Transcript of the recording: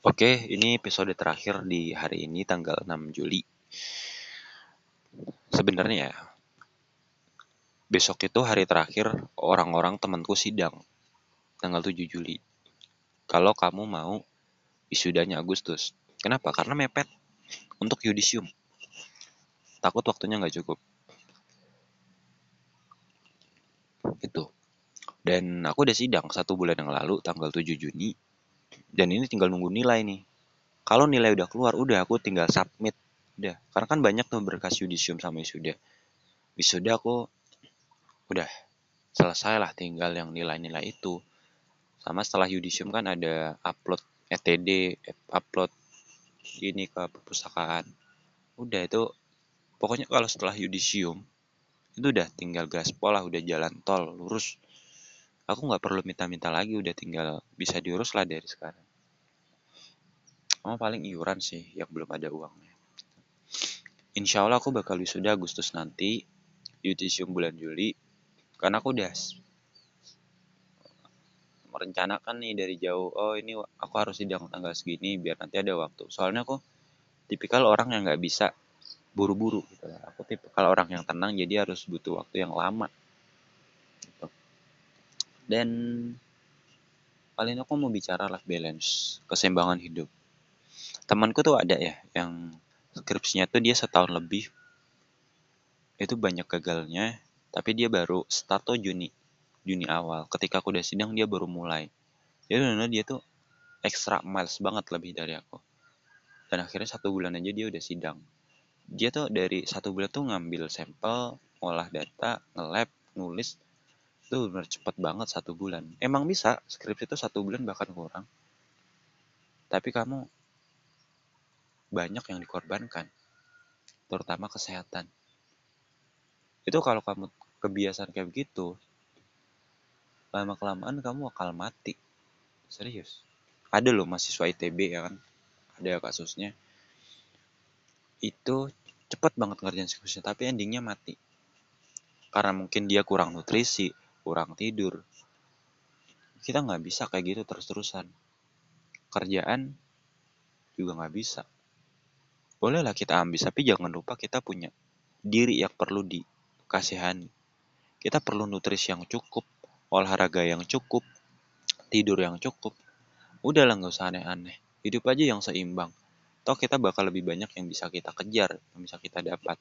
Oke, ini episode terakhir di hari ini tanggal 6 Juli. Sebenarnya ya, besok itu hari terakhir orang-orang temanku sidang. Tanggal 7 Juli. Kalau kamu mau wisudanya Agustus. Kenapa? Karena mepet untuk yudisium. Takut waktunya nggak cukup. Itu. Dan aku udah sidang satu bulan yang lalu, tanggal 7 Juni. Dan ini tinggal nunggu nilai nih. Kalau nilai udah keluar, udah aku tinggal submit. Udah. Karena kan banyak tuh berkas yudisium sama wisuda. Wisuda aku udah selesai lah tinggal yang nilai-nilai itu. Sama setelah yudisium kan ada upload ETD, upload ini ke perpustakaan. Udah itu pokoknya kalau setelah yudisium itu udah tinggal gaspol lah, udah jalan tol lurus. Aku nggak perlu minta-minta lagi, udah tinggal bisa diurus lah dari sekarang. Oh paling iuran sih yang belum ada uangnya. Insya Allah aku bakal wisuda Agustus nanti, yudisium bulan Juli, karena aku udah merencanakan nih dari jauh, oh ini aku harus sidang tanggal segini biar nanti ada waktu. Soalnya aku tipikal orang yang nggak bisa buru-buru gitu. Aku tipikal orang yang tenang jadi harus butuh waktu yang lama. Dan paling aku mau bicara life balance, keseimbangan hidup. Temanku tuh ada ya yang skripsinya tuh dia setahun lebih. Itu banyak gagalnya tapi dia baru start tuh Juni Juni awal. Ketika aku udah sidang dia baru mulai. Jadi benar dia tuh extra miles banget lebih dari aku. Dan akhirnya satu bulan aja dia udah sidang. Dia tuh dari satu bulan tuh ngambil sampel olah data nge-lab nulis tuh benar cepet banget satu bulan. Emang bisa skripsi itu satu bulan bahkan kurang. Tapi kamu banyak yang dikorbankan terutama kesehatan. Itu kalau kamu kebiasaan kayak begitu lama kelamaan kamu bakal mati. Serius. Ada loh mahasiswa ITB ya kan? Ada kasusnya. Itu cepet banget ngerjain skripsi tapi endingnya mati. Karena mungkin dia kurang nutrisi kurang tidur kita nggak bisa kayak gitu terus-terusan kerjaan juga nggak bisa bolehlah kita ambis tapi jangan lupa kita punya diri yang perlu dikasihani kita perlu nutrisi yang cukup olahraga yang cukup, tidur yang cukup. Udahlah nggak usah aneh-aneh. Hidup aja yang seimbang. Toh kita bakal lebih banyak yang bisa kita kejar, yang bisa kita dapat.